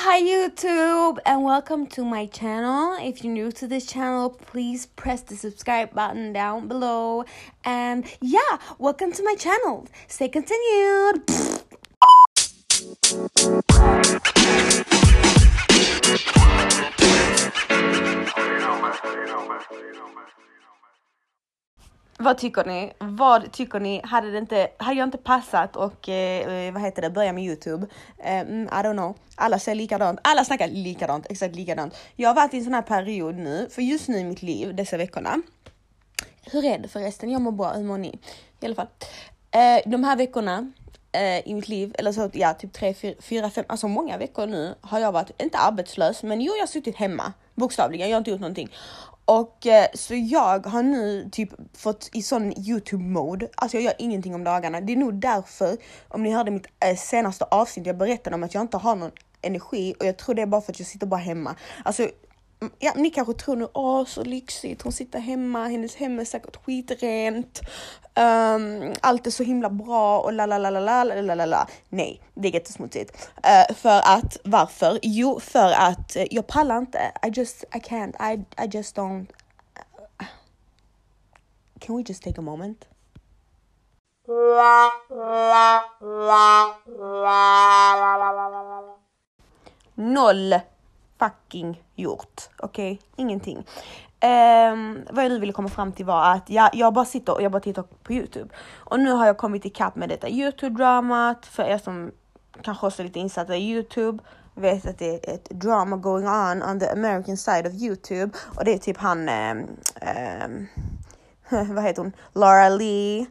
Hi YouTube and welcome to my channel. If you're new to this channel, please press the subscribe button down below. And yeah, welcome to my channel. Stay continued. Vad tycker ni? Vad tycker ni? Hade, det inte, hade jag inte passat och eh, eh vad heter det, börja med Youtube? Eh, I don't know. Alla säger likadant. Alla snackar likadant, exakt likadant. Jag har varit i en sån här period nu, för just nu i mitt liv, dessa veckorna. Hur är det förresten? Jag mår bra, hur mår ni? I alla fall. Eh, de här veckorna eh, i mitt liv, eller så ja, typ tre, fyra, fem, alltså många veckor nu har jag varit, inte arbetslös, men jo, jag har suttit hemma bokstavligen. Jag har inte gjort någonting och eh, så jag har nu typ fått i sån Youtube mode. Alltså jag gör ingenting om dagarna. Det är nog därför, om ni hörde mitt eh, senaste avsnitt, jag berättade om att jag inte har någon energi och jag tror det är bara för att jag sitter bara hemma. Alltså Mm, ja, ni kanske tror nu, åh så lyxigt, hon sitter hemma, hennes hem är säkert skitrent, um, ehm, allt är så himla bra och la la la la la la la Nej, det är jättesmutsigt. Uh, för att, varför? Jo, för att uh, jag pallar inte. I just, I can't, I, I just don't. Eh, can we just take a moment? Noll fucking gjort. Okej, okay? ingenting. Um, vad jag nu ville komma fram till var att jag, jag bara sitter och jag bara tittar på Youtube. Och nu har jag kommit ikapp med detta Youtube-dramat. För er som kanske också är lite insatta i Youtube vet att det är ett drama going on on the American side of Youtube. Och det är typ han, um, um, vad heter hon, Laura Lee.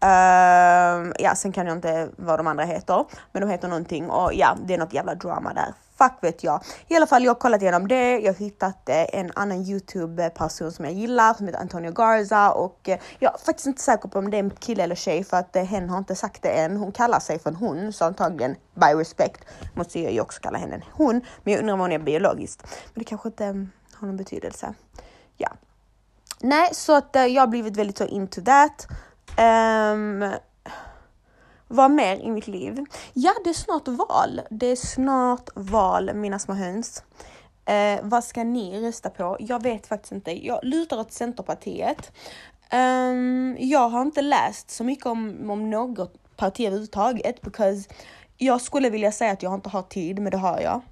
Um, ja, sen kan jag inte vad de andra heter, men de heter någonting och ja, det är något jävla drama där fuck vet jag. I alla fall, jag har kollat igenom det. Jag har hittat eh, en annan Youtube-person som jag gillar som heter Antonio Garza och eh, jag är faktiskt inte säker på om det är en kille eller tjej för att eh, hen har inte sagt det än. Hon kallar sig för en hon, så antagligen by respect måste jag ju också kalla henne en hon. Men jag undrar om hon är biologiskt. Men det kanske inte har någon betydelse. Ja. Nej, så att jag har blivit väldigt så into that. Ehm, um, vad mer i mitt liv? Ja, det är snart val. Det är snart val, mina små höns. Eh, vad ska ni rösta på? Jag vet faktiskt inte. Jag lutar åt Centerpartiet. Um, jag har inte läst så mycket om, om något parti överhuvudtaget because jag skulle vilja säga att jag inte har tid, men det har jag.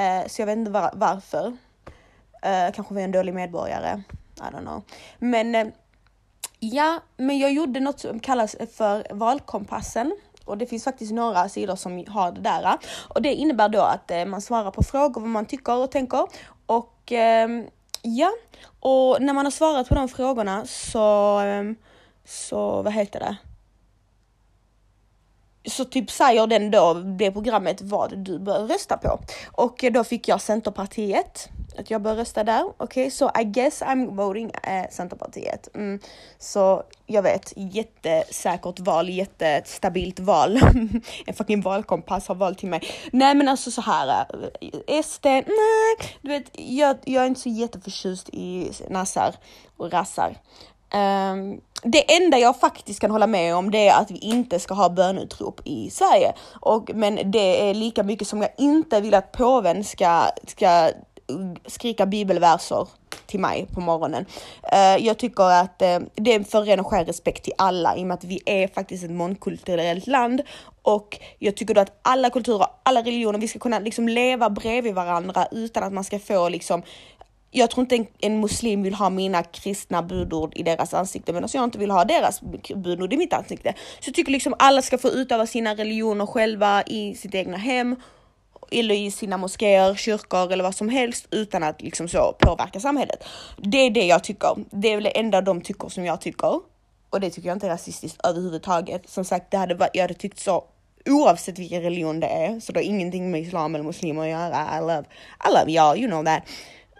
Uh, så jag vet inte var, varför. Uh, kanske var jag en dålig medborgare. I don't know. Men uh, Ja, men jag gjorde något som kallas för valkompassen och det finns faktiskt några sidor som har det där. Och det innebär då att eh, man svarar på frågor vad man tycker och tänker och ehm, ja, och när man har svarat på de frågorna så, ehm, så vad heter det? Så typ säger den då, det programmet, vad du bör rösta på. Och då fick jag Centerpartiet, att jag bör rösta där. Okej, okay, så I guess I'm voting eh, Centerpartiet. Mm. Så jag vet, jättesäkert val, jättestabilt val. en fucking valkompass har valt till mig. Nej men alltså så här, eh, SD, nej, du vet, jag, jag är inte så jätteförtjust i nassar och rassar. Um, det enda jag faktiskt kan hålla med om det är att vi inte ska ha bönutrop i Sverige. Och, men det är lika mycket som jag inte vill att påven ska, ska skrika bibelverser till mig på morgonen. Uh, jag tycker att uh, det är för ren och skär respekt till alla i och med att vi är faktiskt ett mångkulturellt land och jag tycker då att alla kulturer, alla religioner, vi ska kunna liksom leva bredvid varandra utan att man ska få liksom jag tror inte en, en, muslim vill ha mina kristna budord i deras ansikte medan alltså jag inte vill ha deras budord i mitt ansikte. Så jag tycker liksom alla ska få utöva sina religioner själva i sitt egna hem eller i sina moskéer, kyrkor eller vad som helst utan att liksom så påverka samhället. Det är det jag tycker. Det är väl det enda de tycker som jag tycker. Och det tycker jag inte är rasistiskt överhuvudtaget. Som sagt, det hade, jag hade tyckt så oavsett vilken religion det är. Så det har ingenting med islam eller muslimer att göra. I love, I love y'all, you know that.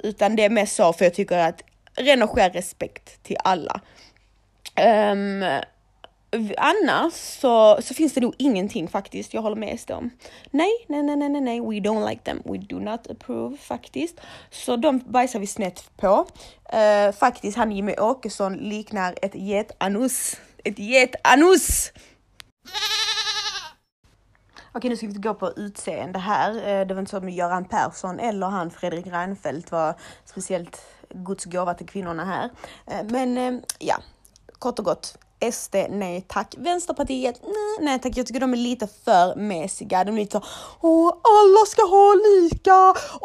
Utan det är mest så för jag tycker att ren och skär respekt till alla. Um, annars så, så finns det nog ingenting faktiskt. Jag håller med om. Nej, nej, nej, nej, nej, nej, we don't like them. We do not approve faktiskt. Så de bajsar vi snett på. Uh, faktiskt, han Jimmy Åkesson liknar ett getanus. Ett getanus! Okej, nu ska vi inte gå på utseende här. Eh, det var inte så att Göran Persson eller han Fredrik Reinfeldt var speciellt Guds gåva till kvinnorna här. Eh, men eh, ja, kort och gott. SD, nej tack. Vänsterpartiet, nej, nej tack. Jag tycker de är lite för mesiga. De är lite så, åh, alla ska ha lika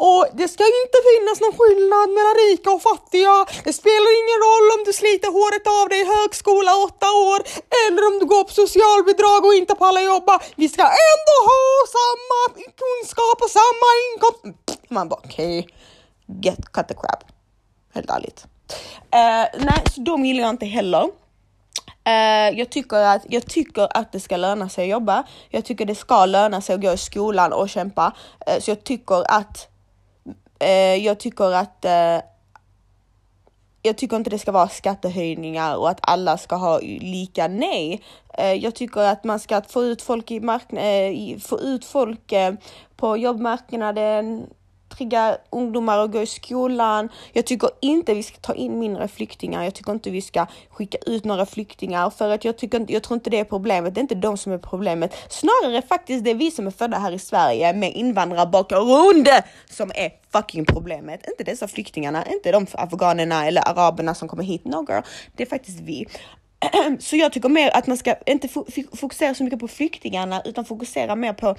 och det ska inte finnas någon skillnad mellan rika och fattiga. Det spelar ingen roll om du sliter håret av dig i högskola åtta år eller om du går på socialbidrag och inte pallar jobba. Vi ska ändå ha samma kunskap och samma inkomst. Man bara okej, okay. get cut the crap. Helt ärligt. Uh, nej, så de gillar jag inte heller. Uh, jag, tycker att, jag tycker att det ska löna sig att jobba. Jag tycker det ska löna sig att gå i skolan och kämpa. Uh, så jag tycker att uh, jag tycker att jag tycker inte det ska vara skattehöjningar och att alla ska ha lika nej. Jag tycker att man ska få ut folk i marknaden, få ut folk på jobbmarknaden, trigga ungdomar att gå i skolan. Jag tycker inte vi ska ta in mindre flyktingar. Jag tycker inte vi ska skicka ut några flyktingar för att jag tycker jag tror inte det är problemet. Det är inte de som är problemet. Snarare faktiskt det är vi som är födda här i Sverige med invandrarbakgrund som är fucking problemet. Inte dessa flyktingarna, inte de afghanerna eller araberna som kommer hit. No girl, det är faktiskt vi. Så jag tycker mer att man ska inte fokusera så mycket på flyktingarna utan fokusera mer på,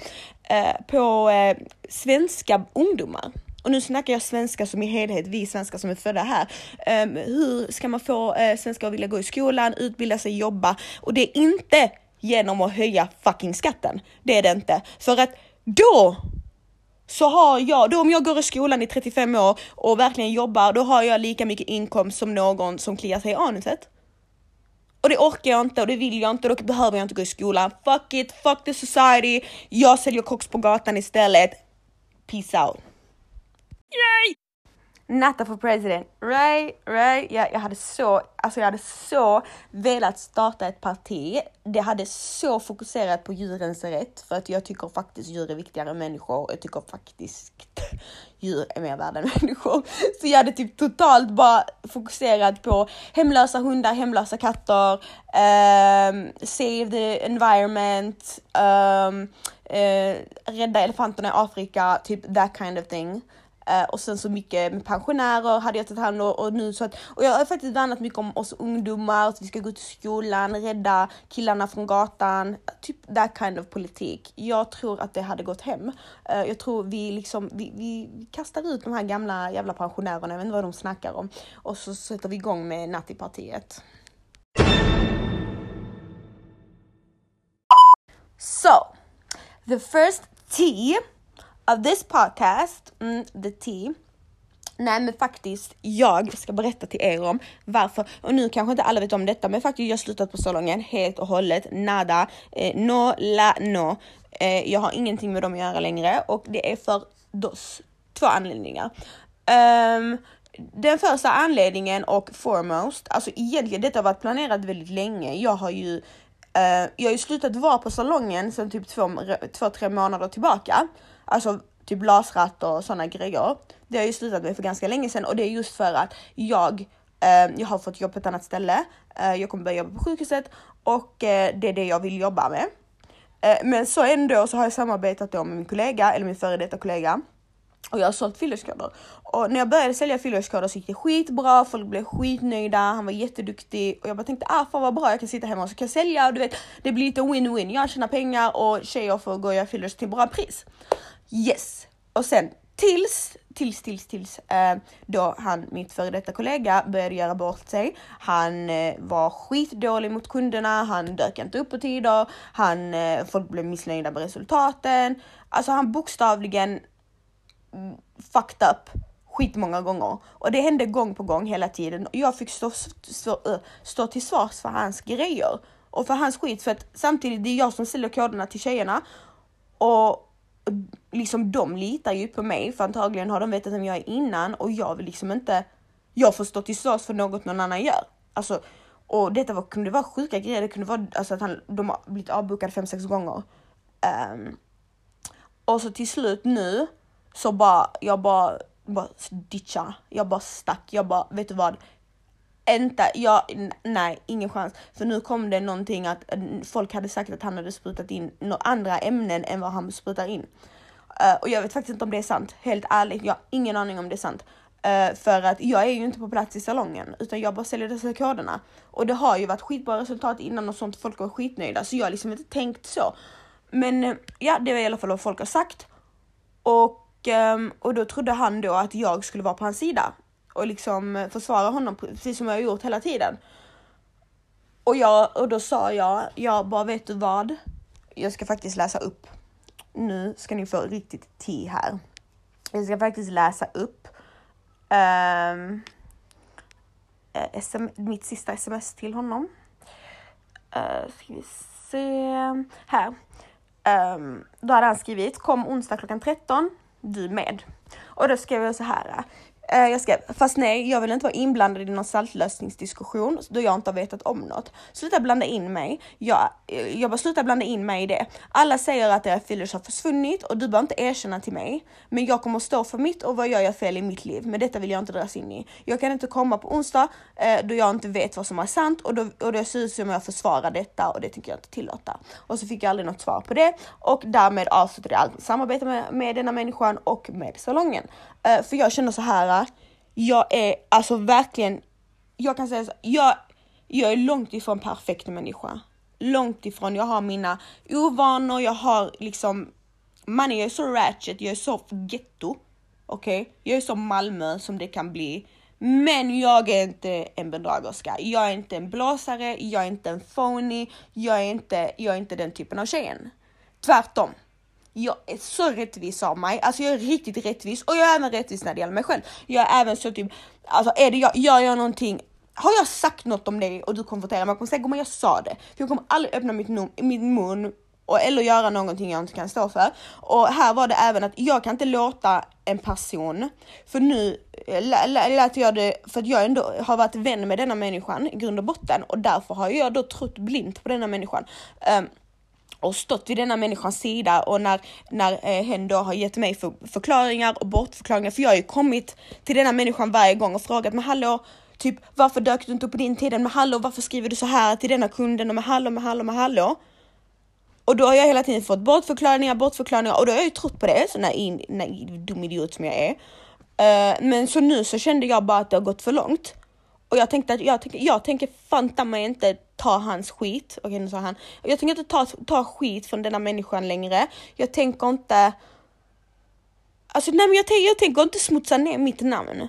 eh, på eh, svenska ungdomar. Och nu snackar jag svenska som i helhet, vi svenskar som är födda här. Ehm, hur ska man få eh, svenskar att vilja gå i skolan, utbilda sig, jobba? Och det är inte genom att höja fucking skatten. Det är det inte. För att då så har jag, då om jag går i skolan i 35 år och verkligen jobbar, då har jag lika mycket inkomst som någon som kliar sig i anuset. Och det orkar jag inte och det vill jag inte och då behöver jag inte gå i skolan. Fuck it, fuck the society. Jag säljer koks på gatan istället. Peace out. Yay! Natta for president. Right, right. Ja, jag hade så, alltså jag hade så velat starta ett parti. Det hade så fokuserat på djurens rätt för att jag tycker faktiskt djur är viktigare än människor. Jag tycker faktiskt djur är mer värda än människor. Så jag hade typ totalt bara fokuserat på hemlösa hundar, hemlösa katter, um, save the environment, um, uh, rädda elefanterna i Afrika, typ that kind of thing. Eh, och sen så mycket med pensionärer hade jag tagit hand om och nu så att, och jag har faktiskt värnat mycket om oss ungdomar, att vi ska gå till skolan, rädda killarna från gatan, typ that kind of politik. Jag tror att det hade gått hem. Uh, jag tror vi liksom, vi, vi kastar ut de här gamla jävla pensionärerna, jag vet inte vad de snackar om, och så sätter vi igång med Nattipartiet. So, the first tea of this podcast, mm, the tea, Nej men faktiskt, jag ska berätta till er om varför, och nu kanske inte alla vet om detta, men faktiskt jag har slutat på salongen helt och hållet, nada, eh, no la no. Eh, jag har ingenting med dem att göra längre och det är för dos, två anledningar. Um, den första anledningen och foremost, alltså egentligen detta har varit planerat väldigt länge. Jag har ju, uh, jag har ju slutat vara på salongen sedan typ två, två, tre månader tillbaka. Alltså typ lasratt och sådana grejer. Det har jag ju slutat med för ganska länge sedan och det är just för att jag eh, jag har fått jobb på ett annat ställe. Eh, jag kommer börja jobba på sjukhuset och eh, det är det jag vill jobba med. Eh, men så ändå så har jag samarbetat då med min kollega eller min före detta kollega och jag har sålt fillerskoder. Och när jag började sälja fillerskoder så gick det skitbra, folk blev skitnöjda, han var jätteduktig och jag bara tänkte ah fan vad bra jag kan sitta hemma och så kan jag sälja och du vet det blir lite win-win. Jag tjänar pengar och tjejer får gå och göra fillers till bra pris. Yes! Och sen tills, tills, tills, tills eh, då han, mitt före detta kollega, började göra bort sig. Han eh, var skitdålig mot kunderna, han dök inte upp på tider, han, eh, folk blev missnöjda med resultaten. Alltså han bokstavligen mm, fucked up skitmånga gånger. Och det hände gång på gång hela tiden. Och jag fick stå, stå, eh, stå till svars för hans grejer. Och för hans skit. För att samtidigt det är jag som säljer koderna till tjejerna. Och liksom de litar ju på mig för antagligen har de vetat vem jag är innan och jag vill liksom inte, jag får stå till svars för något någon annan gör. Alltså, och detta var, kunde vara sjuka grejer, det kunde vara alltså att han, de har blivit avbokade fem, sex gånger. Um, och så till slut nu så bara, jag bara, bara ditcha, jag bara stack, jag bara, vet du vad? Inte, ja, nej, ingen chans. För nu kom det någonting att folk hade sagt att han hade sprutat in några andra ämnen än vad han sprutar in. Uh, och jag vet faktiskt inte om det är sant, helt ärligt. Jag har ingen aning om det är sant. Uh, för att jag är ju inte på plats i salongen utan jag bara säljer dessa koderna. Och det har ju varit skitbra resultat innan och sånt, folk var skitnöjda så jag har liksom inte tänkt så. Men uh, ja, det var i alla fall vad folk har sagt. Och, um, och då trodde han då att jag skulle vara på hans sida och liksom försvara honom precis som jag har gjort hela tiden. Och, jag, och då sa jag, jag bara vet du vad? Jag ska faktiskt läsa upp. Nu ska ni få riktigt te här. Jag ska faktiskt läsa upp ehm, eh, um, SM, mitt sista sms till honom. Uh, ska vi se. Här. Um, då hade han skrivit kom onsdag klockan 13, du med. Och då skrev jag så här. Eh, jag skrev, fast nej, jag vill inte vara inblandad i någon saltlösningsdiskussion då jag inte har vetat om något. Sluta blanda in mig. Jag, eh, jag bara sluta blanda in mig i det. Alla säger att era fillers har försvunnit och du behöver inte erkänna till mig. Men jag kommer stå för mitt och vad jag gör fel i mitt liv. Men detta vill jag inte dras in i. Jag kan inte komma på onsdag eh, då jag inte vet vad som är sant och då, och det ser ut som jag försvarar detta och det tänker jag inte tillåta. Och så fick jag aldrig något svar på det och därmed avslutade jag allt samarbete med, med denna människan och med salongen. Uh, för jag känner så här, eh, jag är alltså verkligen, jag kan säga så, jag, jag är långt ifrån perfekt människa. Långt ifrån, jag har mina ovanor, jag har liksom, man jag är så ratchet, jag är så getto. Okej, okay? jag är så Malmö som det kan bli. Men jag är inte en bedragerska. Jag är inte en blåsare, jag är inte en phony, jag är inte, jag är inte den typen av tjejen. Tvärtom jag är så rättvis av mig, alltså jag är riktigt rättvis och jag är även rättvis när det gäller mig själv. Jag är även så typ, alltså är det jag, gör jag någonting har jag sagt något om dig och du konfronterar mig, jag kommer säga att jag sa det. För jag kommer aldrig öppna mitt min mun och, eller göra någonting jag inte kan stå för. Och här var det även att jag kan inte låta en person, för nu eh, lät jag det, för att jag ändå har varit vän med denna människan i grund och botten och därför har jag då trott blint på denna människan. Um, och stått vid denna människans sida och när, när eh, hen då har gett mig för, förklaringar och bortförklaringar, för jag har ju kommit till denna människan varje gång och frågat men hallå, typ varför dök du inte upp på din tid? Men hallå, varför skriver du så här till denna kunden? Och med hallå, med hallå, med hallå. Och då har jag hela tiden fått bortförklaringar, bortförklaringar och då har jag ju trott på det, så naiv, dum idiot som jag är. Uh, men så nu så kände jag bara att det har gått för långt. Och jag tänkte att jag, tänker, jag tänker fanta mig inte ta hans skit. Okej nu sa han. Jag tänker inte ta, ta skit från denna människan längre. Jag tänker inte. Alltså nej men jag, tänker, jag tänker inte smutsa ner mitt namn.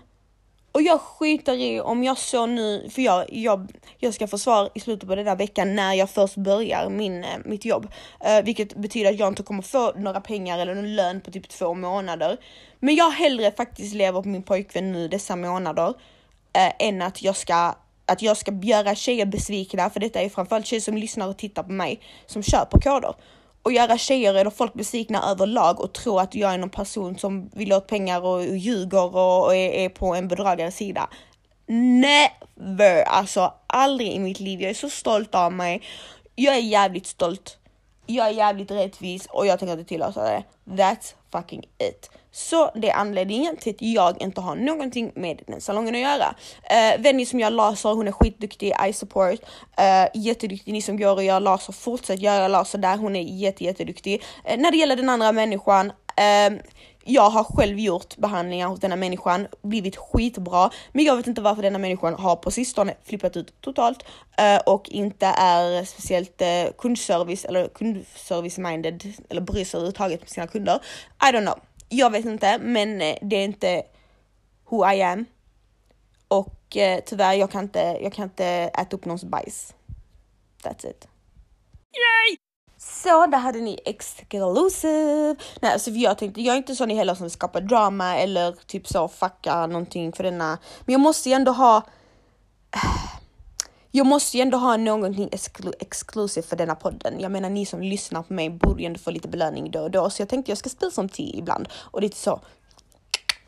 Och jag skiter i om jag så nu, för jag, jag, jag ska få svar i slutet på den här veckan när jag först börjar min, eh, mitt jobb. Uh, vilket betyder att jag inte kommer få några pengar eller någon lön på typ två månader. Men jag hellre faktiskt lever på min pojkvän nu dessa månader eh, än att jag ska att jag ska göra tjejer besvikna, för detta är framförallt tjejer som lyssnar och tittar på mig som köper koder. Och göra tjejer eller folk besvikna överlag och tro att jag är någon person som vill åt pengar och, och ljuger och, och är, är, på en bedragares sida. Never! Alltså aldrig i mitt liv. Jag är så stolt av mig. Jag är jävligt stolt. Jag är jävligt rättvis och jag tänker inte tillåta det. That's fucking it. Så det är anledningen till att jag inte har någonting med den salongen att göra. Eh, uh, Venny som gör laser, hon är skitduktig, I support, uh, jätteduktig. Ni som går och gör laser, fortsätt göra laser där, hon är jätte, jätteduktig. Uh, när det gäller den andra människan, uh, jag har själv gjort behandlingar hos denna människan, blivit skitbra, men jag vet inte varför denna människan har på sistone flippat ut totalt uh, och inte är speciellt uh, kundservice eller kundservice minded eller bryr sig överhuvudtaget med sina kunder. I don't know jag vet inte, men eh, det är inte who I am. Och eh, tyvärr, jag kan, inte, jag kan inte äta upp någons bajs. That's it. Yay! Så där hade ni exclusive. Nej, alltså jag tänkte, jag är inte sån i heller som skapar drama eller typ så fucka någonting för denna. Men jag måste ju ändå ha jag måste ju ändå ha någonting exklu exklusivt för denna podden. Jag menar ni som lyssnar på mig borde ju ändå få lite belöning då och då, så jag tänkte jag ska spela som te ibland. Och lite så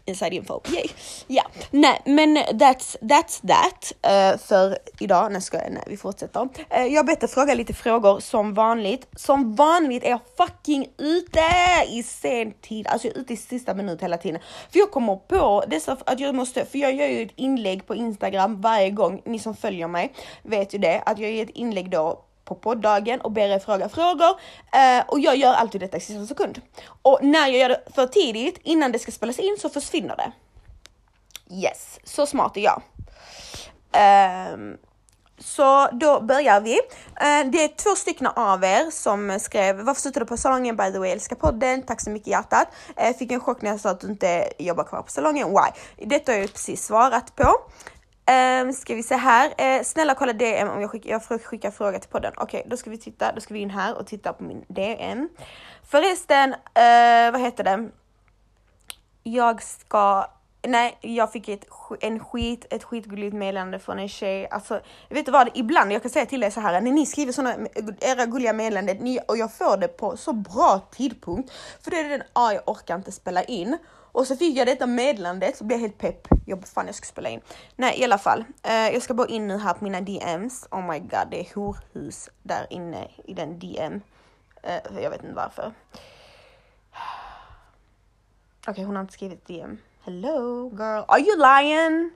inside info. Yay. Ja, nej men that's, that's that uh, för idag. Nej, ska jag, nej vi fortsätter. Uh, jag bett fråga lite frågor som vanligt. Som vanligt är jag fucking ute i sen tid, alltså jag är ute i sista minut hela tiden. För jag kommer på dessa, att jag måste, för jag gör ju ett inlägg på Instagram varje gång, ni som följer mig vet ju det, att jag gör ett inlägg då på poddagen och ber er fråga frågor eh, och jag gör alltid detta i sista sekund. Och när jag gör det för tidigt innan det ska spelas in så försvinner det. Yes, så smart är jag. Um, så då börjar vi. Uh, det är två stycken av er som skrev varför slutar du på salongen? By the way, älskar podden. Tack så mycket hjärtat. Uh, fick en chock när jag sa att du inte jobbar kvar på salongen. Why? Detta har jag precis svarat på. Um, ska vi se här. Uh, snälla kolla DM om jag skickar, jag skickar fråga till podden. Okej, okay, då ska vi titta. Då ska vi in här och titta på min DM. Förresten, uh, vad heter det? Jag ska Nej, jag fick ett, en skit, ett skitgulligt meddelande från en tjej. Alltså, vet du vad? Ibland, jag kan säga till er så här, när ni skriver såna, era gulliga meddelanden och jag får det på så bra tidpunkt, för det är den, ah, jag orkar inte spela in. Och så fick jag detta meddelandet så blev jag helt pepp. Jag bara, fan jag ska spela in. Nej i alla fall, eh, jag ska bara in nu här på mina DMs. Oh my god, det är horhus där inne i den DM. Eh, jag vet inte varför. Okej, okay, hon har inte skrivit DM. Hello girl, are you lying?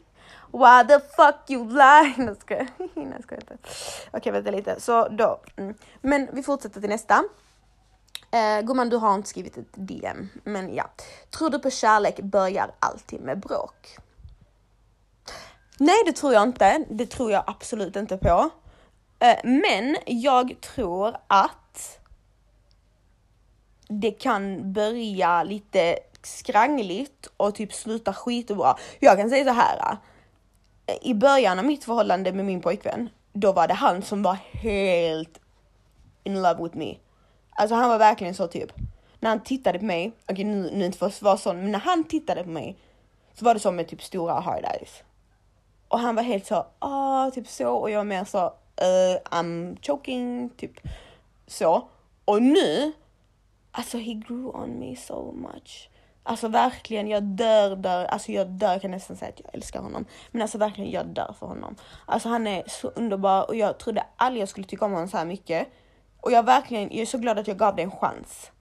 Why the fuck you lying? Jag skojar, jag skojar inte. Okej, okay, vänta lite. Så då. Mm. Men vi fortsätter till nästa. Eh, gumman, du har inte skrivit ett DM, men ja. Tror du på kärlek börjar alltid med bråk? Nej, det tror jag inte. Det tror jag absolut inte på. Eh, men jag tror att det kan börja lite skrangligt och typ sluta skitbra. Jag kan säga så här. Eh, I början av mitt förhållande med min pojkvän, då var det han som var helt in love with me. Alltså han var verkligen så typ. När han tittade på mig, okej okay, nu, nu inte för att vara sån, men när han tittade på mig så var det som med typ stora hard eyes. Och han var helt så, ah, typ så och jag var mer så, uh, I'm choking, typ så. Och nu, alltså he grew on me so much. Alltså verkligen, jag dör, dör, alltså jag dör, jag kan nästan säga att jag älskar honom. Men alltså verkligen, jag dör för honom. Alltså han är så underbar och jag trodde aldrig jag skulle tycka om honom så här mycket. Och jag verkligen, jag är så glad att jag gav det en chans.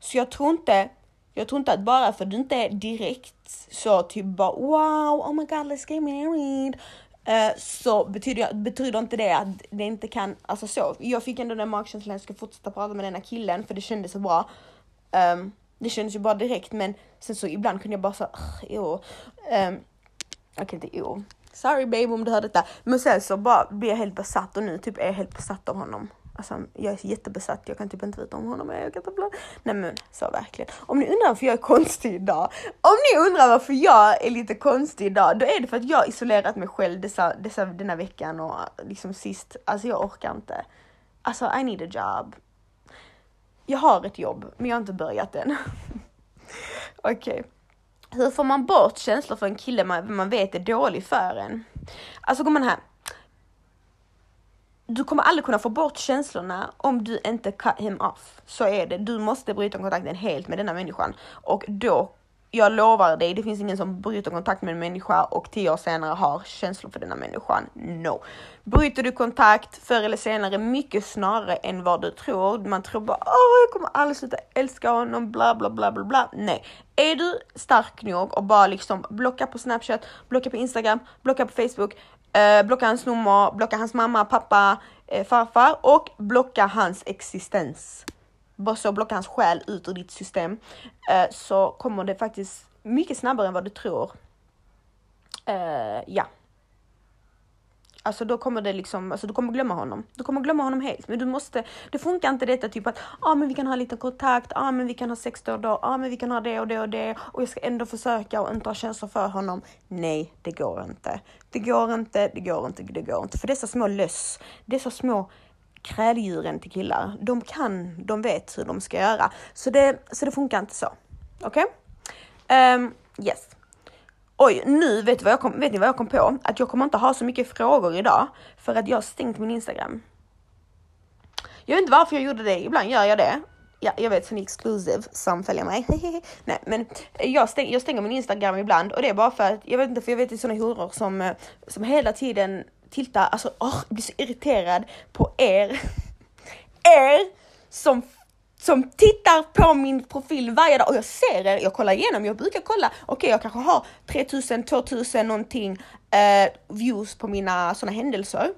Så jag tror inte, jag tror inte att bara för att du inte är direkt så typ bara wow, oh my god let's get married. Uh, så betyder, betyder inte det att det inte kan, alltså så. Jag fick ändå den magkänslan att jag ska fortsätta prata med denna killen för det kändes så bra. Um, det kändes ju bara direkt men sen så ibland kunde jag bara säga jo. Um, Okej inte jo. Sorry babe om du hör detta. Men sen så bara blir jag helt besatt och nu typ är jag helt besatt av honom. Alltså jag är jättebesatt, jag kan typ inte veta om honom. Jag kan inte Nej men så verkligen. Om ni undrar varför jag är konstig idag. Om ni undrar varför jag är lite konstig idag, då är det för att jag har isolerat mig själv dessa, dessa, denna veckan och liksom sist. Alltså jag orkar inte. Alltså I need a job. Jag har ett jobb, men jag har inte börjat än. Okej. Okay. Hur får man bort känslor för en kille man, man vet är dålig för en? Alltså går man här du kommer aldrig kunna få bort känslorna om du inte cut him off. Så är det. Du måste bryta kontakten helt med denna människan och då jag lovar dig, det finns ingen som bryter kontakt med en människa och tio år senare har känslor för denna människan. No. Bryter du kontakt förr eller senare mycket snarare än vad du tror. Man tror bara åh, jag kommer aldrig sluta älska honom, bla bla bla bla bla. Nej, är du stark nog och bara liksom blocka på Snapchat, blocka på Instagram, blocka på Facebook, eh, blocka hans nummer, blocka hans mamma, pappa, eh, farfar och blocka hans existens. Bara så blocka hans själ ut ur ditt system eh, så kommer det faktiskt mycket snabbare än vad du tror. Eh, ja. Alltså då kommer det liksom, alltså du kommer glömma honom. Du kommer glömma honom helt. Men du måste, det funkar inte detta typ att, ja ah, men vi kan ha lite kontakt, ja ah, men vi kan ha sex då och då, ja ah, men vi kan ha det och det och det och jag ska ändå försöka och inte ha känslor för honom. Nej, det går inte. Det går inte, det går inte, det går inte. För dessa små löss, dessa små kräldjuren till killar, de kan, de vet hur de ska göra. Så det, så det funkar inte så. Okej? Okay? Um, yes. Oj, nu vet, vad jag kom, vet ni vad jag kom på? Att jag kommer inte ha så mycket frågor idag för att jag har stängt min Instagram. Jag vet inte varför jag gjorde det, ibland gör jag det. Ja, jag vet, sån exclusive som följer mig. Nej, men jag, stäng, jag stänger min Instagram ibland och det är bara för att, jag vet inte, för jag vet det är såna horor som, eh, som hela tiden titta, alltså oh, jag blir så irriterad på er. er som som tittar på min profil varje dag och jag ser er, jag kollar igenom, jag brukar kolla, okej okay, jag kanske har 3000, 2000 någonting uh, views på mina sådana händelser.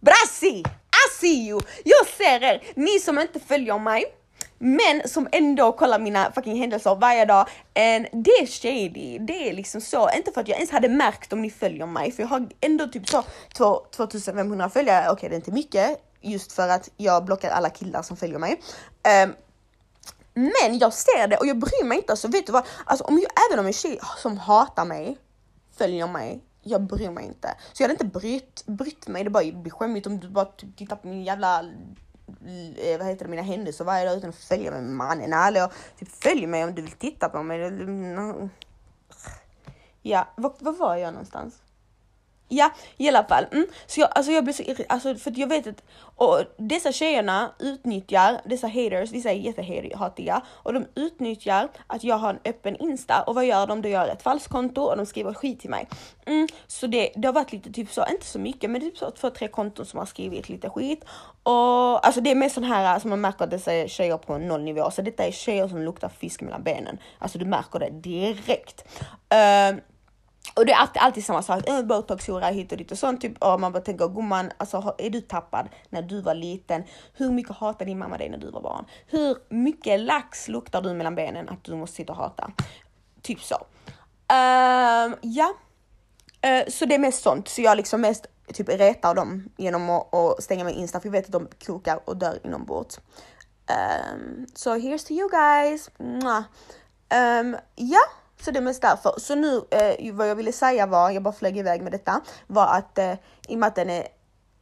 Brassi! I see you! Jag ser er, ni som inte följer mig, men som ändå kollar mina fucking händelser varje dag. And det är shady, det är liksom så. Inte för att jag ens hade märkt om ni följer mig, för jag har ändå typ så 2500 följare. Okej, okay, det är inte mycket just för att jag blockar alla killar som följer mig. Um, men jag ser det och jag bryr mig inte. Så vet du vad? Alltså, om jag, även om en tjej som hatar mig följer mig, jag bryr mig inte. Så jag hade inte brytt, brytt mig. Det bara blir skämmigt om du bara typ tittar på min jävla Eh, vad heter det, mina händelser varje dag utan att följa mig mannen. Hallå, typ följ mig om du vill titta på mig. Ja, var, var var jag någonstans? Ja, i alla fall. Mm. Så jag, alltså jag blir så irriterad, alltså för jag vet att och dessa tjejerna utnyttjar, dessa haters, vissa är jättehatiga och de utnyttjar att jag har en öppen Insta och vad gör de? De gör ett falskkonto och de skriver skit till mig. Mm. Så det, det har varit lite typ så, inte så mycket, men typ så två, tre konton som har skrivit lite skit. Och alltså det är mer sån här, alltså man märker att dessa är tjejer på noll nivå, så detta är tjejer som luktar fisk mellan benen. Alltså du märker det direkt. Uh, och det är alltid, alltid samma sak, eh, äh, botoxhora hit och dit och sånt. Typ, och man bara tänker, gumman, alltså, är du tappad när du var liten? Hur mycket hatade din mamma dig när du var barn? Hur mycket lax luktar du mellan benen att du måste sitta och hata? Typ så. Uh, ja, uh, så det är mest sånt. Så jag liksom mest typ retar dem genom att, att stänga min Insta, för jag vet att de kokar och dör inombords. Um, ehm, so here's to you guys. Um, ja. Så det är mest därför. Så nu, eh, vad jag ville säga var, jag bara flög iväg med detta, var att eh, i och med att den är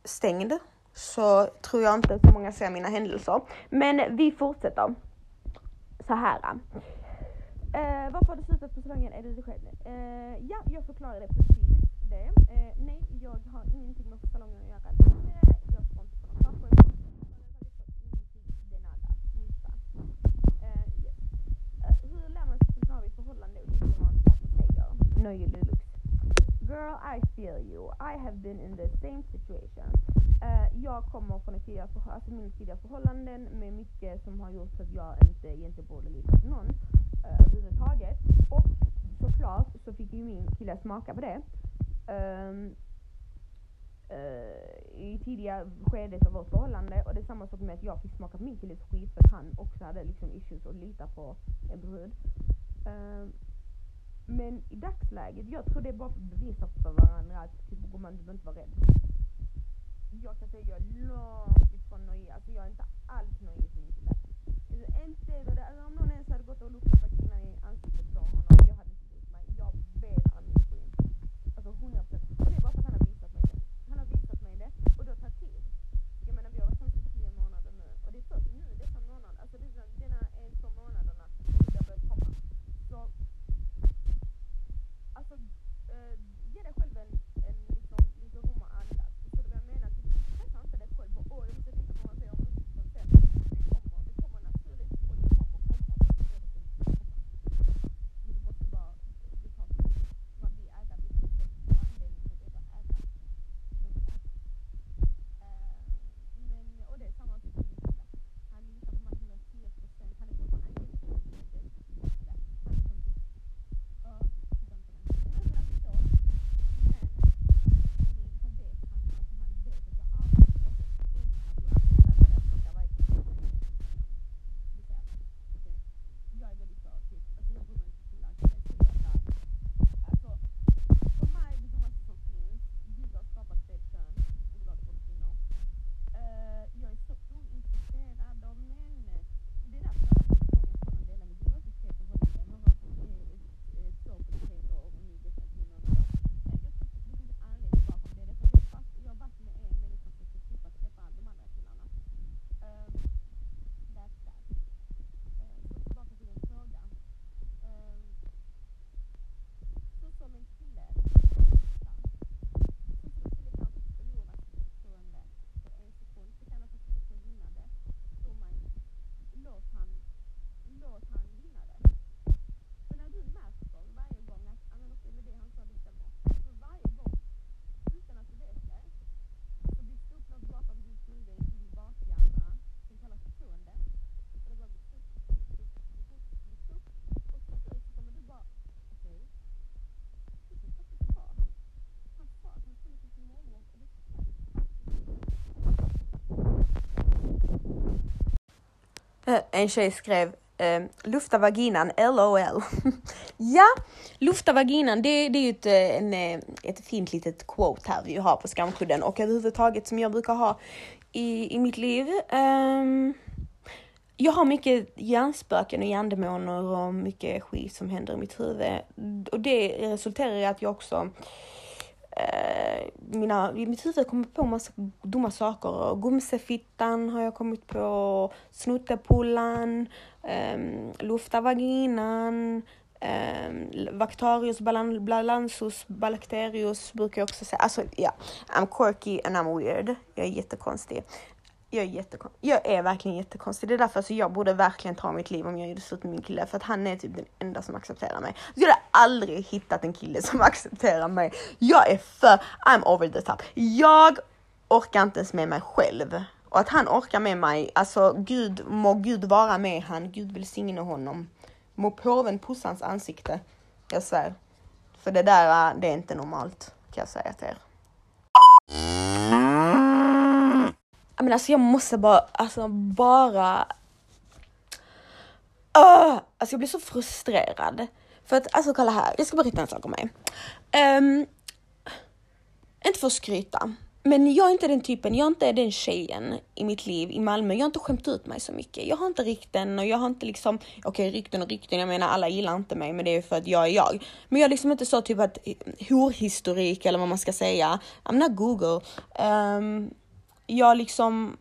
stängd så tror jag inte så många ser mina händelser. Men vi fortsätter. Så här. Eh, varför har du slutat på salongen? Är det du själv? Eh, ja, jag förklarade precis det. Eh, nej, jag har ingenting med salongen att göra. Know you Girl, I feel you. I have been in the same situation. Uh, jag kommer från ett tidigare, för, alltså mina tidigare förhållanden med mycket som har gjort att jag inte egentligen borde lita på någon uh, överhuvudtaget. Och såklart så fick ju min kille smaka på det. Um, uh, i tidiga skedet av vårt förhållande och det är samma sak med att jag fick smaka på min killes skit för att han också hade liksom issues att lita på en brud. Um, men i dagsläget, jag tror det är bara för att bevisa för varandra att typ gumman du behöver inte vara rädd. Jag kan säga att jag är långt ifrån nojig, alltså jag är inte alls nojig med min kille. Alltså, inte, alltså, om någon ens hade gått och luktat på killen i ansiktet Eh, en tjej skrev ehm, lufta vaginan LOL. ja, lufta vaginan det, det är ju ett, eh, en, eh, ett fint litet quote här vi har på skamkudden och överhuvudtaget som jag brukar ha i, i mitt liv. Um, jag har mycket hjärnspöken och hjärndemoner och mycket skit som händer i mitt huvud. Och det resulterar i att jag också Eh, mina, i mitt huvud kommer på massa dumma saker. Gumsefittan har jag kommit på, snuttepullan, ehm, um, lufta vaginan, um, ehm, Vactarius balansus balacterius brukar jag också säga. Alltså ja, yeah. I'm quirky and I'm weird. Jag är jättekonstig. Jag är, jättekonstig. jag är verkligen jättekonstig. Det är därför alltså, jag borde verkligen ta mitt liv om jag gjorde slut med min kille. För att han är typ den enda som accepterar mig. Jag skulle aldrig hittat en kille som accepterar mig. Jag är för, I'm over the top. Jag orkar inte ens med mig själv. Och att han orkar med mig, alltså Gud, må Gud vara med han. Gud välsigne honom. Må påven pussa hans ansikte. Jag svär. För det där, äh, det är inte normalt kan jag säga till er. Men alltså jag måste bara, alltså bara... Uh, alltså jag blir så frustrerad. För att alltså kolla här, jag ska berätta en sak om mig. Um, inte för att skryta, men jag är inte den typen, jag är inte den tjejen i mitt liv i Malmö. Jag har inte skämt ut mig så mycket. Jag har inte rykten och jag har inte liksom, okej okay, rykten och rykten, jag menar alla gillar inte mig men det är för att jag är jag. Men jag är liksom inte så typ att eh, horhistorik eller vad man ska säga. I'm not Google. Um, jag liksom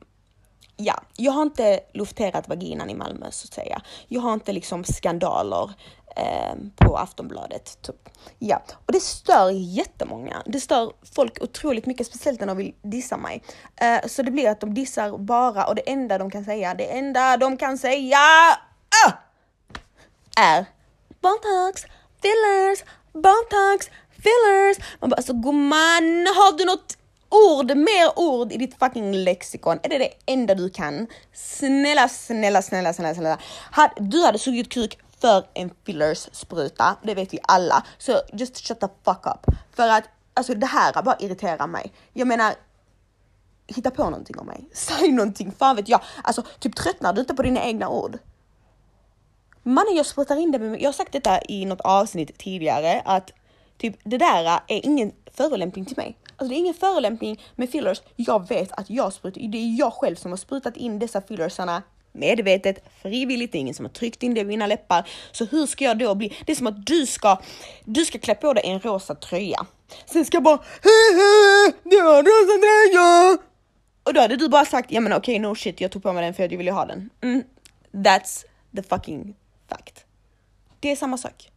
ja, jag har inte lufterat vaginan i Malmö så att säga. Jag har inte liksom skandaler eh, på Aftonbladet. Typ. Ja, och det stör jättemånga. Det stör folk otroligt mycket, speciellt när de vill dissa mig. Eh, så det blir att de dissar bara och det enda de kan säga, det enda de kan säga äh, är botox, fillers, botox, fillers. Man bara alltså gumman, har du något ord, mer ord i ditt fucking lexikon. Är det det enda du kan? Snälla, snälla, snälla, snälla, snälla. Du hade sugit kuk för en fillers spruta, det vet vi alla. Så just shut the fuck up. För att alltså det här bara irriterar mig. Jag menar, hitta på någonting om mig. Säg någonting, fan vet jag. Alltså typ tröttnar du inte på dina egna ord? Mannen jag sprutar in det med, jag har sagt detta i något avsnitt tidigare att typ det där är ingen förolämpning till mig. Alltså det är ingen förolämpning med fillers. Jag vet att jag sprutar, det är jag själv som har sprutat in dessa fillersarna medvetet, frivilligt, det är ingen som har tryckt in det i mina läppar. Så hur ska jag då bli? Det är som att du ska, du ska klä på dig en rosa tröja. Sen ska jag bara hehe, det var rosa tröja! Och då hade du bara sagt, ja men okej okay, no shit, jag tog på mig den för att jag ville ha den. Mm, that's the fucking fact. Det är samma sak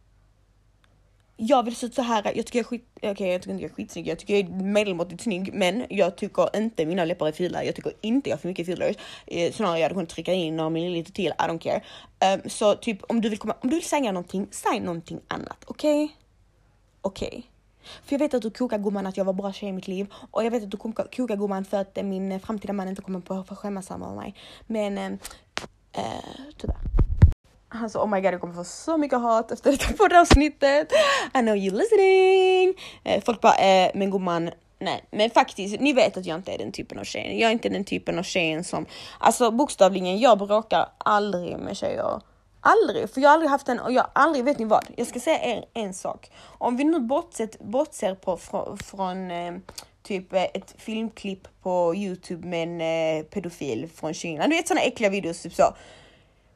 jag vill se ut så här. Jag tycker jag är skit, okej okay, jag tycker inte jag är skitsnygg. Jag tycker jag är medelmåttigt snygg, men jag tycker inte mina läppar är fula. Jag tycker inte jag har för mycket fillers. Eh, snarare jag hade kunnat trycka in några milliliter till. I don't care. Um, så typ om du vill komma, om du vill säga någonting, säg någonting annat. Okej? Okay? Okej. Okay. För jag vet att du kokar gumman att jag var bra tjej i mitt liv och jag vet att du kokar gumman för att min framtida man inte kommer på för skämmas över mig. Men ehm, eh, tyvärr. Alltså oh my god jag kommer få så mycket hat efter detta avsnittet. I know you listening. Eh, folk bara, eh, men gumman, nej. Men faktiskt, ni vet att jag inte är den typen av tjejen. Jag är inte den typen av tjejen som, alltså bokstavligen, jag bråkar aldrig med tjejer. Aldrig, för jag har aldrig haft en, och jag har aldrig, vet ni vad? Jag ska säga er en sak. Om vi nu bortsett, bortser på från, från eh, typ eh, ett filmklipp på Youtube med en eh, pedofil från Kina. Du vet sådana äckliga videos, typ så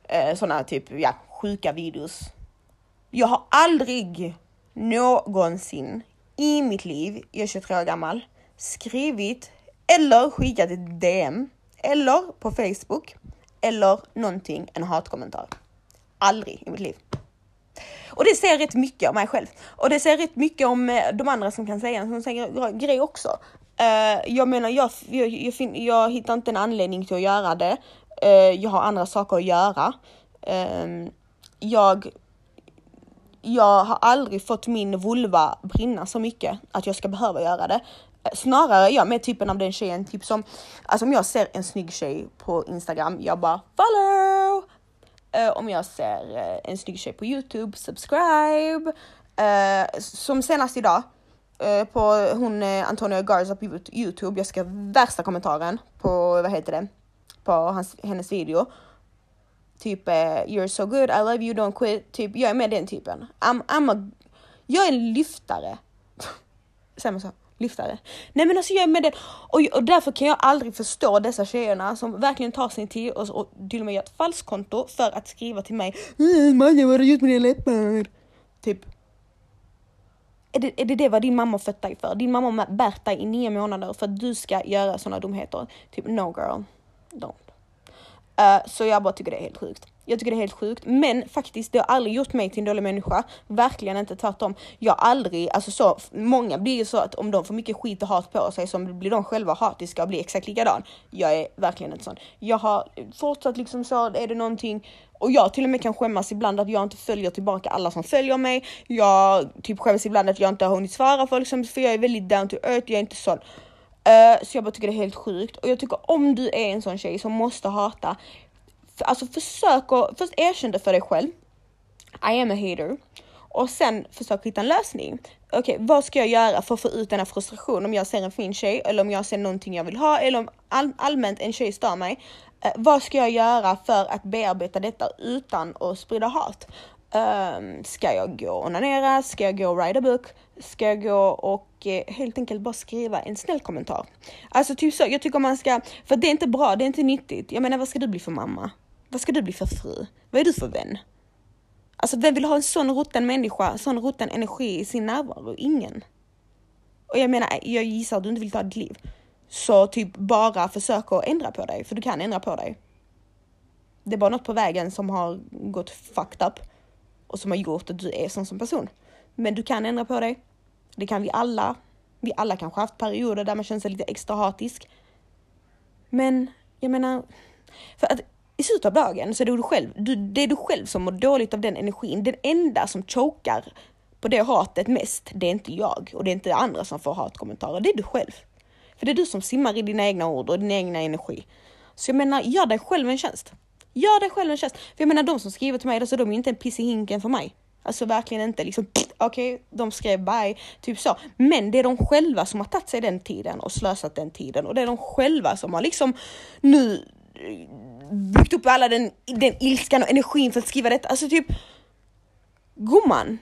eh, sådana typ ja, sjuka videos. Jag har aldrig någonsin i mitt liv, jag är 23 år gammal, skrivit eller skickat ett DM eller på Facebook eller någonting, en hatkommentar. Aldrig i mitt liv. Och det säger rätt mycket om mig själv. Och det säger rätt mycket om eh, de andra som kan säga en sån grej också. Uh, jag menar, jag, jag, jag, jag, hittar inte en anledning till att göra det. Eh, jag har andra saker att göra. Ehm, jag, jag har aldrig fått min vulva brinna så mycket att jag ska behöva göra det. Eh, snarare jag med typen av den tjejen, typ som, alltså om jag ser en snygg tjej på Instagram, jag bara follow! Eh, om jag ser en snygg tjej på Youtube, subscribe! Som senast idag, på hon Antonia Garza på Youtube, jag skrev värsta kommentaren på, vad heter det, på hans, hennes video. typ eh, you're so good, I love you, don't quit. Typ jag är med den typen. I'm, I'm a, jag är en lyftare. Säger man så? Lyftare. Nej men alltså jag är med den och, och därför kan jag aldrig förstå dessa tjejerna som verkligen tar sin tid och, och till och med gör ett falskkonto för att skriva till mig. Eh, Maja vad har du gjort med dina läppar? Typ. Är det, är det det vad din mamma fött dig för? Din mamma har bärt dig i nio månader för att du ska göra sådana dumheter. Typ no girl, don't. Uh, eh, så jag bara tycker det är helt sjukt. Jag tycker det är helt sjukt, men faktiskt det har aldrig gjort mig till en dålig människa. Verkligen inte tvärtom. Jag har aldrig, alltså så, många blir ju så att om de får mycket skit och hat på sig så blir de själva hatiska och blir exakt likadan. Jag är verkligen inte sån. Jag har fortsatt liksom så, är det någonting och jag till och med kan skämmas ibland att jag inte följer tillbaka alla som följer mig. Jag typ skäms ibland att jag inte har hunnit svara folk som, för jag är väldigt down to earth, jag är inte sån. Uh, så jag bara tycker det är helt sjukt och jag tycker om du är en sån tjej som måste hata, alltså försök att först erkänna det för dig själv. I am a hater. Och sen försök hitta en lösning. Okej, okay, vad ska jag göra för att få ut denna frustration om jag ser en fin tjej eller om jag ser någonting jag vill ha eller om all allmänt en tjej stör mig. Eh, vad ska jag göra för att bearbeta detta utan att sprida hat? Um, ska jag gå och onanera? Ska jag gå och write a book? Ska jag gå och eh, helt enkelt bara skriva en snäll kommentar? Alltså typ så, jag tycker man ska, för det är inte bra, det är inte nyttigt. Jag menar vad ska du bli för mamma? Vad ska du bli för fru? Vad är du för vän? Alltså vem vill ha en sån rutten människa, sån rutten energi i sin närvaro? Ingen. Och jag menar, jag gissar att du inte vill ta ditt liv. Så typ bara försök att ändra på dig, för du kan ändra på dig. Det är bara något på vägen som har gått fucked up och som har gjort att du är sån som person. Men du kan ändra på dig. Det kan vi alla. Vi alla kanske haft perioder där man känner sig lite extra hatisk. Men jag menar, för att i slutet av dagen så är det du själv, du, det är du själv som mår dåligt av den energin. Den enda som chokar på det hatet mest, det är inte jag och det är inte andra som får hatkommentarer, det är du själv. För det är du som simmar i dina egna ord och din egna energi. Så jag menar, gör dig själv en tjänst. Gör dig själv en tjänst. För jag menar, de som skriver till mig, alltså, de är inte en piss i hinken för mig. Alltså verkligen inte liksom, okej, okay, de skrev bye, typ så. Men det är de själva som har tagit sig den tiden och slösat den tiden och det är de själva som har liksom nu eh, byggt upp alla den, den ilskan och energin för att skriva detta. Alltså typ, gumman,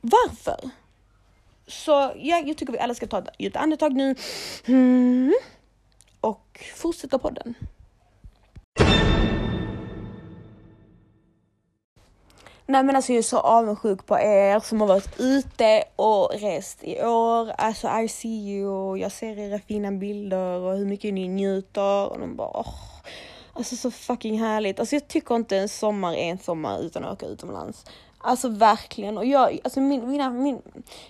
varför? Så ja, jag tycker vi alla ska ta ett djupt andetag nu. Mm. Och fortsätta podden. Nej men alltså jag är så avundsjuk på er som har varit ute och rest i år. Alltså I see you, jag ser era fina bilder och hur mycket ni njuter och de bara oh. Alltså så fucking härligt. Alltså jag tycker inte en sommar är en sommar utan att åka utomlands. Alltså verkligen. Och jag, alltså min, mina, min,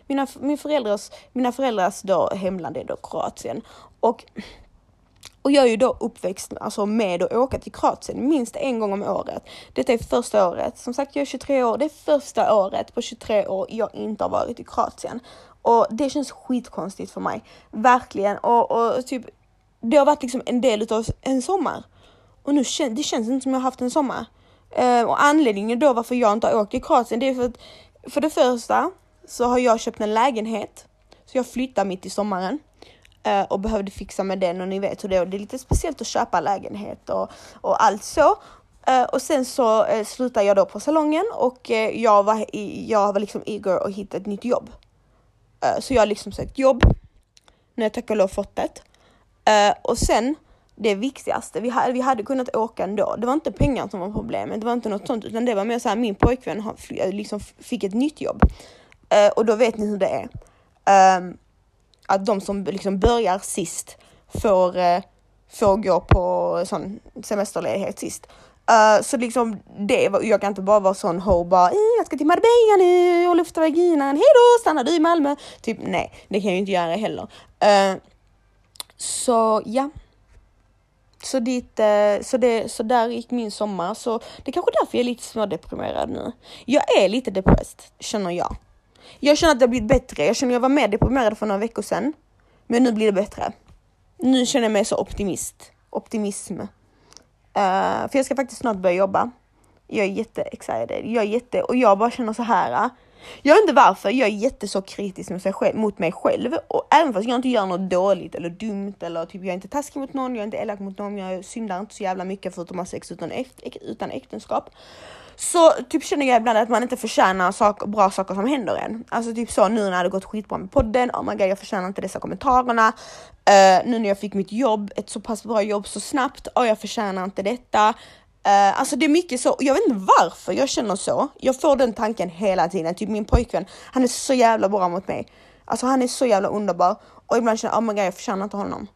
mina, min föräldrars, mina föräldrars då hemland är då Kroatien. Och, och jag är ju då uppväxt alltså med att åka till Kroatien minst en gång om året. Detta är första året. Som sagt, jag är 23 år. Det är första året på 23 år jag inte har varit i Kroatien. Och det känns skitkonstigt för mig. Verkligen. Och, och typ, det har varit liksom en del utav en sommar. Och nu kän det känns inte som jag haft en sommar. Uh, och anledningen då varför jag inte har åkt till Kroatien, det är för att för det första så har jag köpt en lägenhet. Så jag flyttar mitt i sommaren Eh, och behövde fixa med den och ni vet hur det är. Det är lite speciellt att köpa lägenhet och, och allt så. Eh, och sen så eh, slutade jag då på salongen och jag var, jag var liksom eager att hitta ett nytt jobb. så jag har liksom sökt jobb. Nu har jag tack och lov fått det. och sen det viktigaste. Vi hade, vi hade kunnat åka ändå. Det var inte pengar som var problemet, det var inte något sånt, utan det var mer så här, min pojkvän har, liksom fick ett nytt jobb. Och då vet ni hur det är. Ehm, att de som liksom börjar sist får, eh, får gå på sån semesterledighet sist. Uh, så liksom det, var. jag kan inte bara vara sån ho bara jag ska till Marbella nu och lufta vaginan, hejdå stannar du i Malmö? Typ nej, det kan jag ju inte göra heller. Uh, så ja. Så, dit, uh, så, det, så där gick min sommar. Så det är kanske därför jag är lite smådeprimerad nu. Jag är lite depressed, känner jag. Jag känner att det har blivit bättre. Jag känner att jag var mer deprimerad för några veckor sedan. Men nu blir det bättre. Nu känner jag mig så optimist. Optimism. Uh, för jag ska faktiskt snart börja jobba. Jag är jätte excited. Jag är jätte, och jag bara känner så här. Eh, jag vet inte varför, jag är jätte så kritisk mot, sig själv, mot mig själv och även fast jag inte gör något dåligt eller dumt eller typ jag är inte taskig mot någon, jag är inte elak mot någon, jag syndar inte så jävla mycket förutom att ha sex utan, utan äktenskap. Så typ känner jag ibland att man inte förtjänar sak, bra saker som händer en. Alltså typ så nu när det gått skitbra med podden, oh my god jag förtjänar inte dessa kommentarerna. Uh, nu när jag fick mitt jobb, ett så pass bra jobb så snabbt, och jag förtjänar inte detta. Uh, alltså det är mycket så, jag vet inte varför jag känner så. Jag får den tanken hela tiden, typ min pojkvän, han är så jävla bra mot mig. Alltså han är så jävla underbar och ibland känner jag, oh my god jag förtjänar inte honom.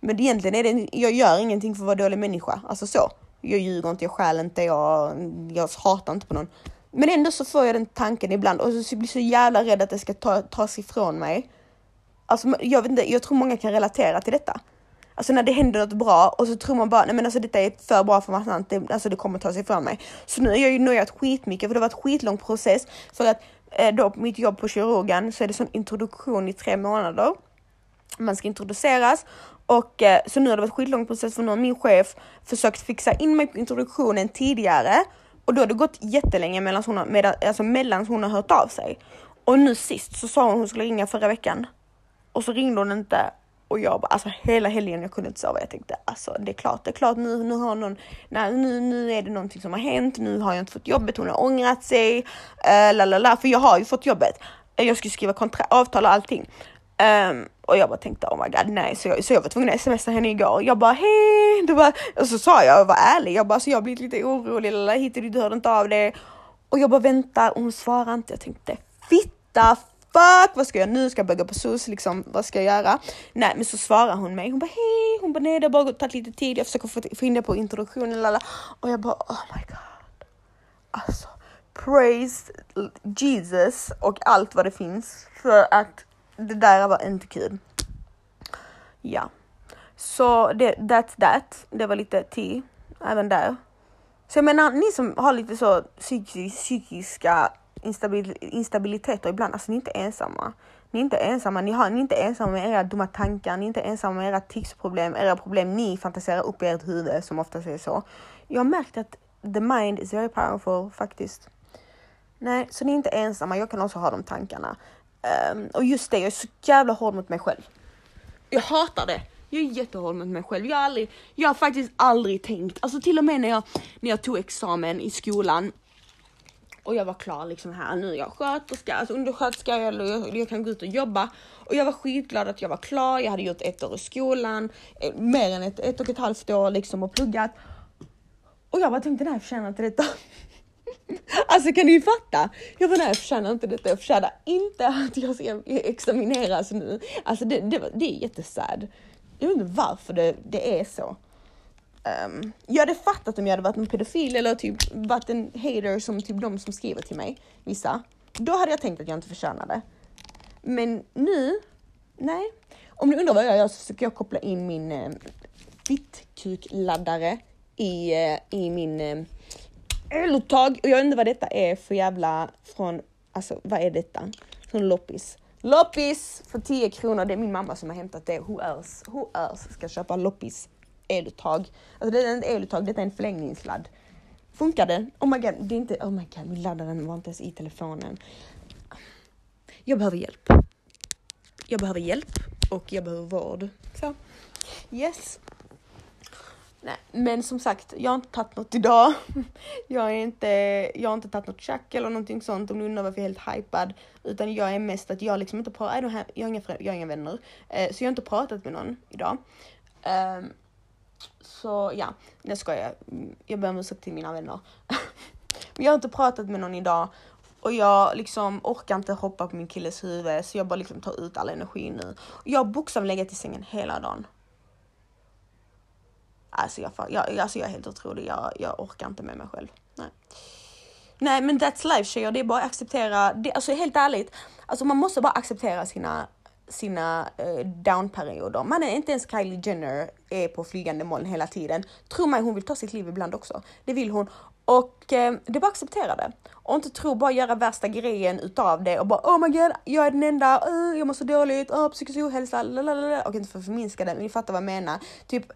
Men egentligen är det, jag gör ingenting för att vara dålig människa, alltså så. Jag ljuger inte, jag stjäl inte, jag, jag hatar inte på någon. Men ändå så får jag den tanken ibland och så blir jag så jävla rädd att det ska ta, tas ifrån mig. Alltså jag vet inte, jag tror många kan relatera till detta. Alltså när det händer något bra och så tror man bara, nej men alltså detta är för bra för att vara sant, det, alltså det kommer ta sig ifrån mig. Så nu har jag ju nöjat skitmycket för det var ett skitlång process för att eh, då på mitt jobb på kirurgen så är det sån introduktion i tre månader. Man ska introduceras och eh, så nu har det varit skitlång process för nu har min chef försökt fixa in mig på introduktionen tidigare och då har det gått jättelänge mellan hon har, alltså mellan hon har hört av sig. Och nu sist så sa hon hon skulle ringa förra veckan och så ringde hon inte och jag bara, alltså hela helgen jag kunde inte sova. Jag tänkte alltså det är klart, det är klart nu, nu har någon, nej, nu, nu är det någonting som har hänt. Nu har jag inte fått jobbet, hon har ångrat sig. Uh, la, la, la, för jag har ju fått jobbet. Eh, jag skulle skriva avtal och allting. Um, och jag bara tänkte oh my god nej, så jag, så jag var tvungen att smsa henne igår. Jag bara hej, det var, och så sa jag och var ärlig. Jag bara så jag har blivit lite orolig, lilla hit du hörde inte av det. Och jag bara väntar och hon svarar inte. Jag tänkte fitta fuck, vad ska jag nu? Ska jag börja på SOS liksom? Vad ska jag göra? Nej, men så svarar hon mig. Hon bara hej, hon bara nej, det har bara tagit lite tid. Jag försöker få in det på introduktionen, lala. och jag bara oh my god. Alltså, praise Jesus och allt vad det finns för att det där var inte kul. Ja, så det, that's that. Det var lite T även där. Så jag menar, ni som har lite så psykiska instabil, instabiliteter ibland, alltså ni är inte ensamma. Ni är inte ensamma, ni, har, ni är inte ensamma med era dumma tankar, ni är inte ensamma med era ticsproblem, era problem ni fantiserar upp i ert huvud som oftast är så. Jag har märkt att the mind is very powerful faktiskt. Nej, så ni är inte ensamma, jag kan också ha de tankarna. Um, och just det, jag är så jävla hård mot mig själv. Jag hatar det. Jag är jättehård mot mig själv. Jag har, aldrig, jag har faktiskt aldrig tänkt, alltså till och med när jag, när jag tog examen i skolan och jag var klar liksom här nu är jag sköterska, alltså undersköterska, jag, jag, jag kan gå ut och jobba. Och jag var skitglad att jag var klar, jag hade gjort ett år i skolan, eh, mer än ett, ett och ett halvt år liksom och pluggat. Och jag bara tänkte, nej jag förtjänar inte detta. Alltså kan ni fatta? Jag bara, nej jag förtjänar inte detta, jag förtjänar inte att jag ska examineras nu. Alltså det, det, det är jättesad. Jag vet inte varför det, det är så. Um, jag hade fattat om jag hade varit en pedofil eller typ varit en hater som typ de som skriver till mig, vissa. Då hade jag tänkt att jag inte förtjänade. Men nu, nej. Om ni undrar vad jag gör så försöker jag koppla in min eh, fittkuk-laddare i, eh, i min eh, eluttag. Och jag undrar vad detta är för jävla från, alltså vad är detta? Från loppis. Loppis för 10 kronor. Det är min mamma som har hämtat det. Who else? Who else ska köpa loppis eluttag? Alltså det är inte eluttag, detta är en förlängningssladd. Funkar det? Oh my god, det är inte, oh my god, min laddaren var inte ens i telefonen. Jag behöver hjälp. Jag behöver hjälp och jag behöver vård. Så, yes. Nej, men som sagt, jag har inte tagit något idag. Jag, är inte, jag har inte tagit något tjack eller någonting sånt om du undrar varför jag är helt hypad. Utan jag är mest att jag liksom inte pratar, jag har inga, jag har inga vänner. Eh, så jag har inte pratat med någon idag. Ehm, så ja, jag skojar. jag. Mm, jag ber om ursäkt till mina vänner. Men jag har inte pratat med någon idag och jag liksom orkar inte hoppa på min killes huvud så jag bara liksom tar ut all energi nu. Jag har bokstavligen legat i sängen hela dagen. Alltså jag, jag, alltså jag är helt otrolig, jag, jag orkar inte med mig själv. Nej. Nej men that's life tjejer, det är bara att acceptera, det, alltså helt ärligt, alltså man måste bara acceptera sina, sina uh, downperioder. Man är inte ens Kylie Jenner är på flygande moln hela tiden. Tro mig, hon vill ta sitt liv ibland också. Det vill hon. Och eh, det är bara att acceptera det. Och inte tro bara göra värsta grejen utav det och bara oh my god, jag är den enda, uh, jag mår så dåligt, uh, psykisk ohälsa, lalalala. Och inte för att förminska det, men ni fattar vad jag menar. Typ,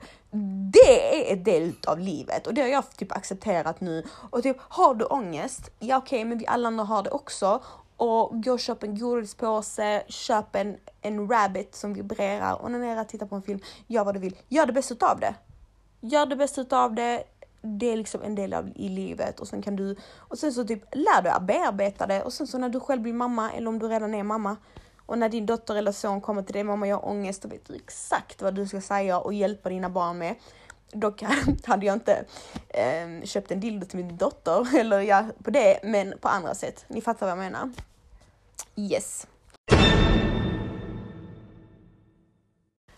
det är en del av livet och det har jag typ accepterat nu. Och typ, har du ångest? Ja okej, okay, men vi alla andra har det också. Och gå och köp en godispåse, köp en, en rabbit som vibrerar, onanera, titta på en film, gör vad du vill. Gör det bästa utav det. Gör det bästa utav det det är liksom en del av i livet och sen kan du och sen så typ lär du att bearbeta det och sen så när du själv blir mamma eller om du redan är mamma och när din dotter eller son kommer till dig, mamma jag har ångest, då vet du exakt vad du ska säga och hjälpa dina barn med. Dock hade jag inte eh, köpt en dildo till min dotter eller ja, på det, men på andra sätt. Ni fattar vad jag menar. Yes.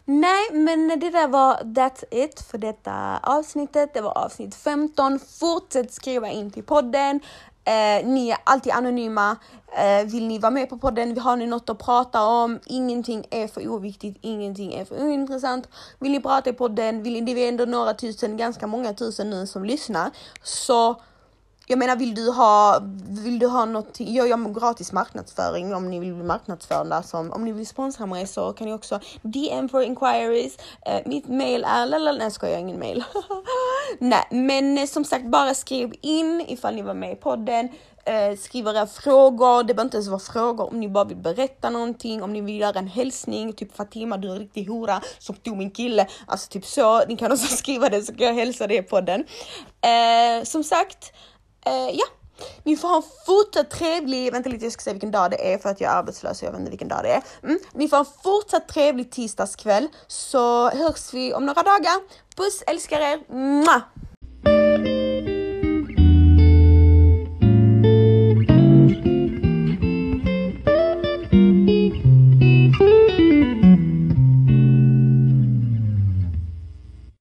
Nej, men det där var that's it för detta avsnittet. Det var avsnitt 15. Fortsätt skriva in till podden. Eh, ni är alltid anonyma. Eh, vill ni vara med på podden? Har ni något att prata om? Ingenting är för oviktigt, ingenting är för ointressant. Vill ni prata i podden? Vill ni, det är ändå några tusen, ganska många tusen nu som lyssnar. Så jag menar, vill du ha, vill du ha något, jag gör gratis marknadsföring om ni vill bli marknadsförda som, om ni vill sponsra mig så kan ni också DM for inquiries. eh, mitt mail är, lalala, nej ska jag ingen mail. nej, men eh, som sagt bara skriv in ifall ni var med i podden. eh, skriv era frågor, det behöver inte ens vara frågor om ni bara vill berätta någonting, om ni vill göra en hälsning, typ Fatima du är en riktig hora som tog min kille, alltså typ så. Ni kan också skriva det så kan jag hälsa det i podden. Eh, som sagt, eh, ja, ni får ha en fortsatt trevlig, vänta lite jag ska se vilken dag det är för att jag är arbetslös och jag vet inte vilken dag det är. Mm. Ni får ha en fortsatt trevlig tisdagskväll så hörs vi om några dagar. Puss, älskar er! Mua!